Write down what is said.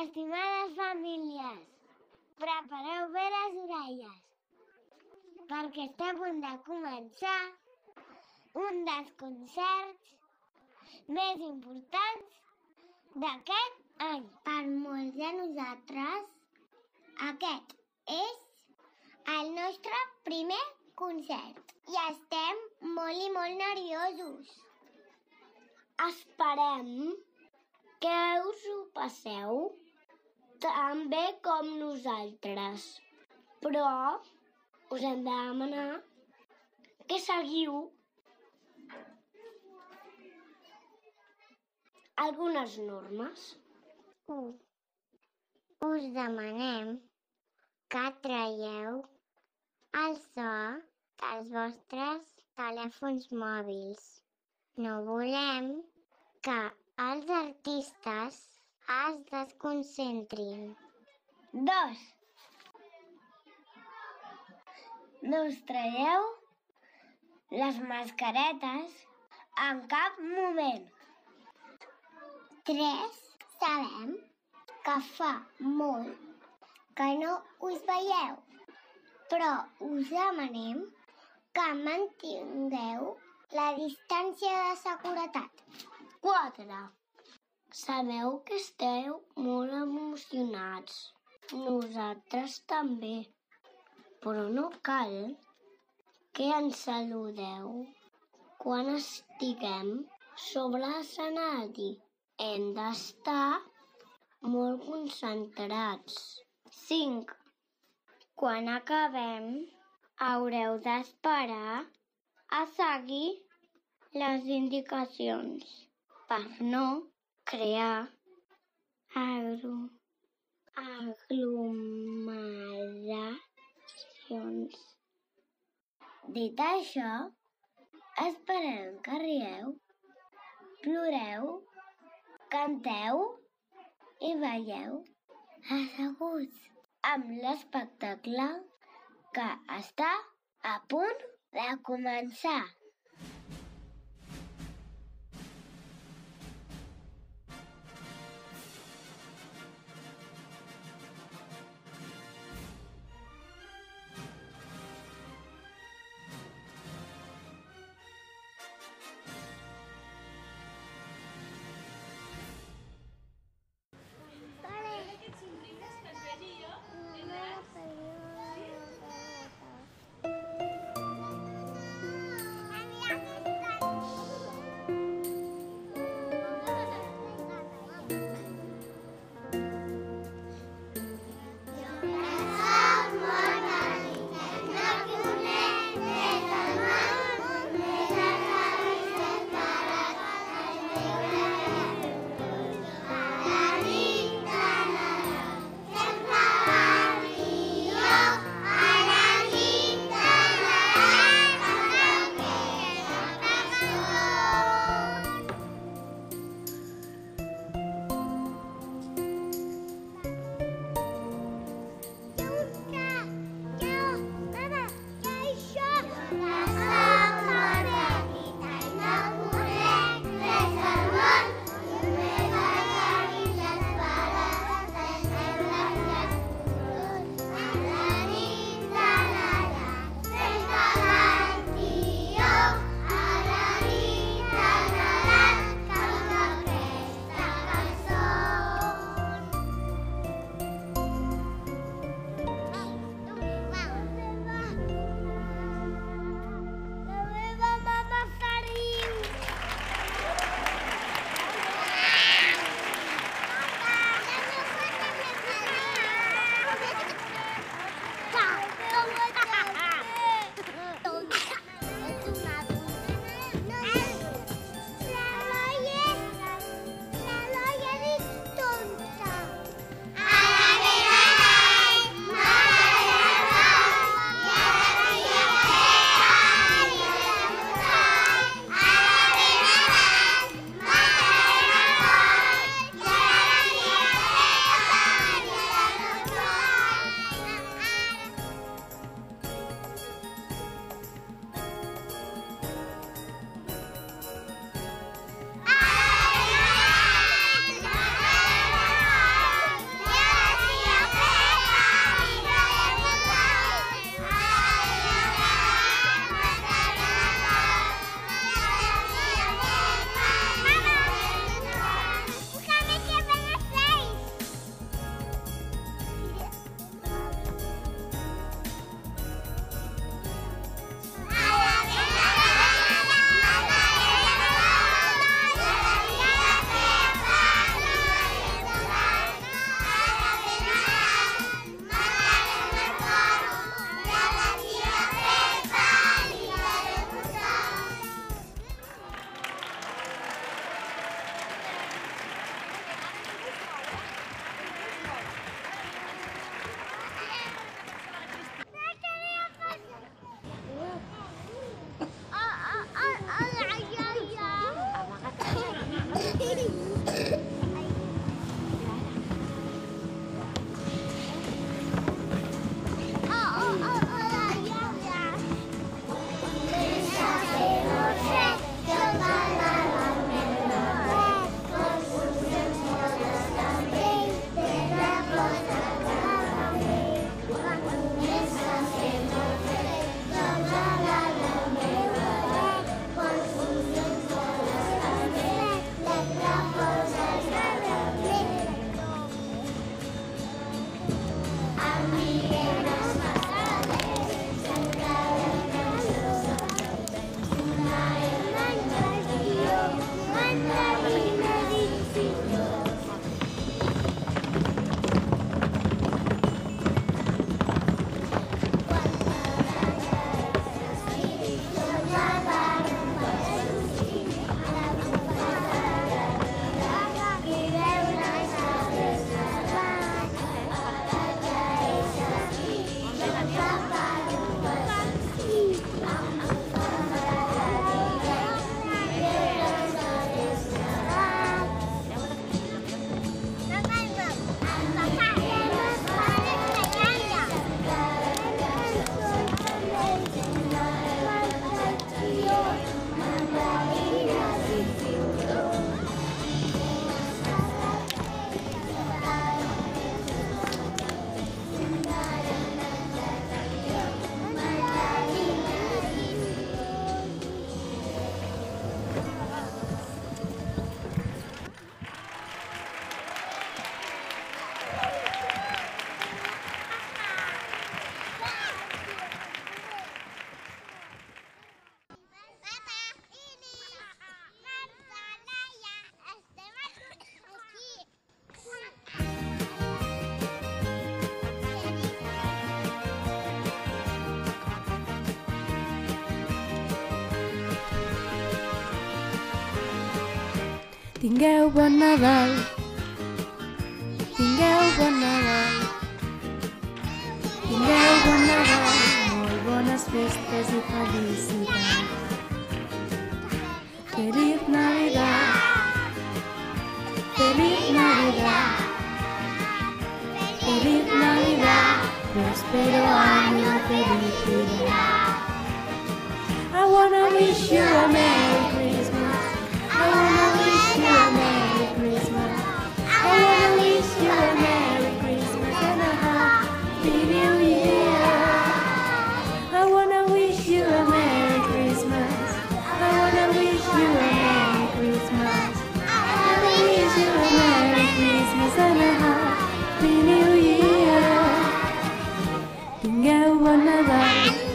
Estimades famílies, prepareu bé les orelles, perquè està a punt de començar un dels concerts més importants d'aquest any. Per molts de nosaltres, aquest és el nostre primer concert i estem molt i molt nerviosos. Esperem que us ho passeu tan bé com nosaltres, però us hem de demanar que seguiu algunes normes. 1. Us demanem que traieu el so dels vostres telèfons mòbils. No volem que els artistes es desconcentrin. 2. No us traieu les mascaretes en cap moment. 3. Sabem que fa molt que no us veieu, però us demanem que mantingueu la distància de seguretat. 4. Sabeu que esteu molt emocionats. Nosaltres també. Però no cal que ens saludeu quan estiguem sobre l'escenari. Hem d'estar molt concentrats. 5. Quan acabem, haureu d'esperar a seguir les indicacions per no crear agro aglomeracions. Dit això, esperem que rieu, ploreu, canteu i veieu asseguts amb l'espectacle que està a punt de començar. Tingueu bon Nadal. Tingueu bon Nadal. Tingueu bon Nadal. Molt bones festes i felicitat. Feliz Navidad. Feliz Navidad. Feliz Navidad. Prospero año felicidad. I wanna wish you a Merry Christmas. one of us.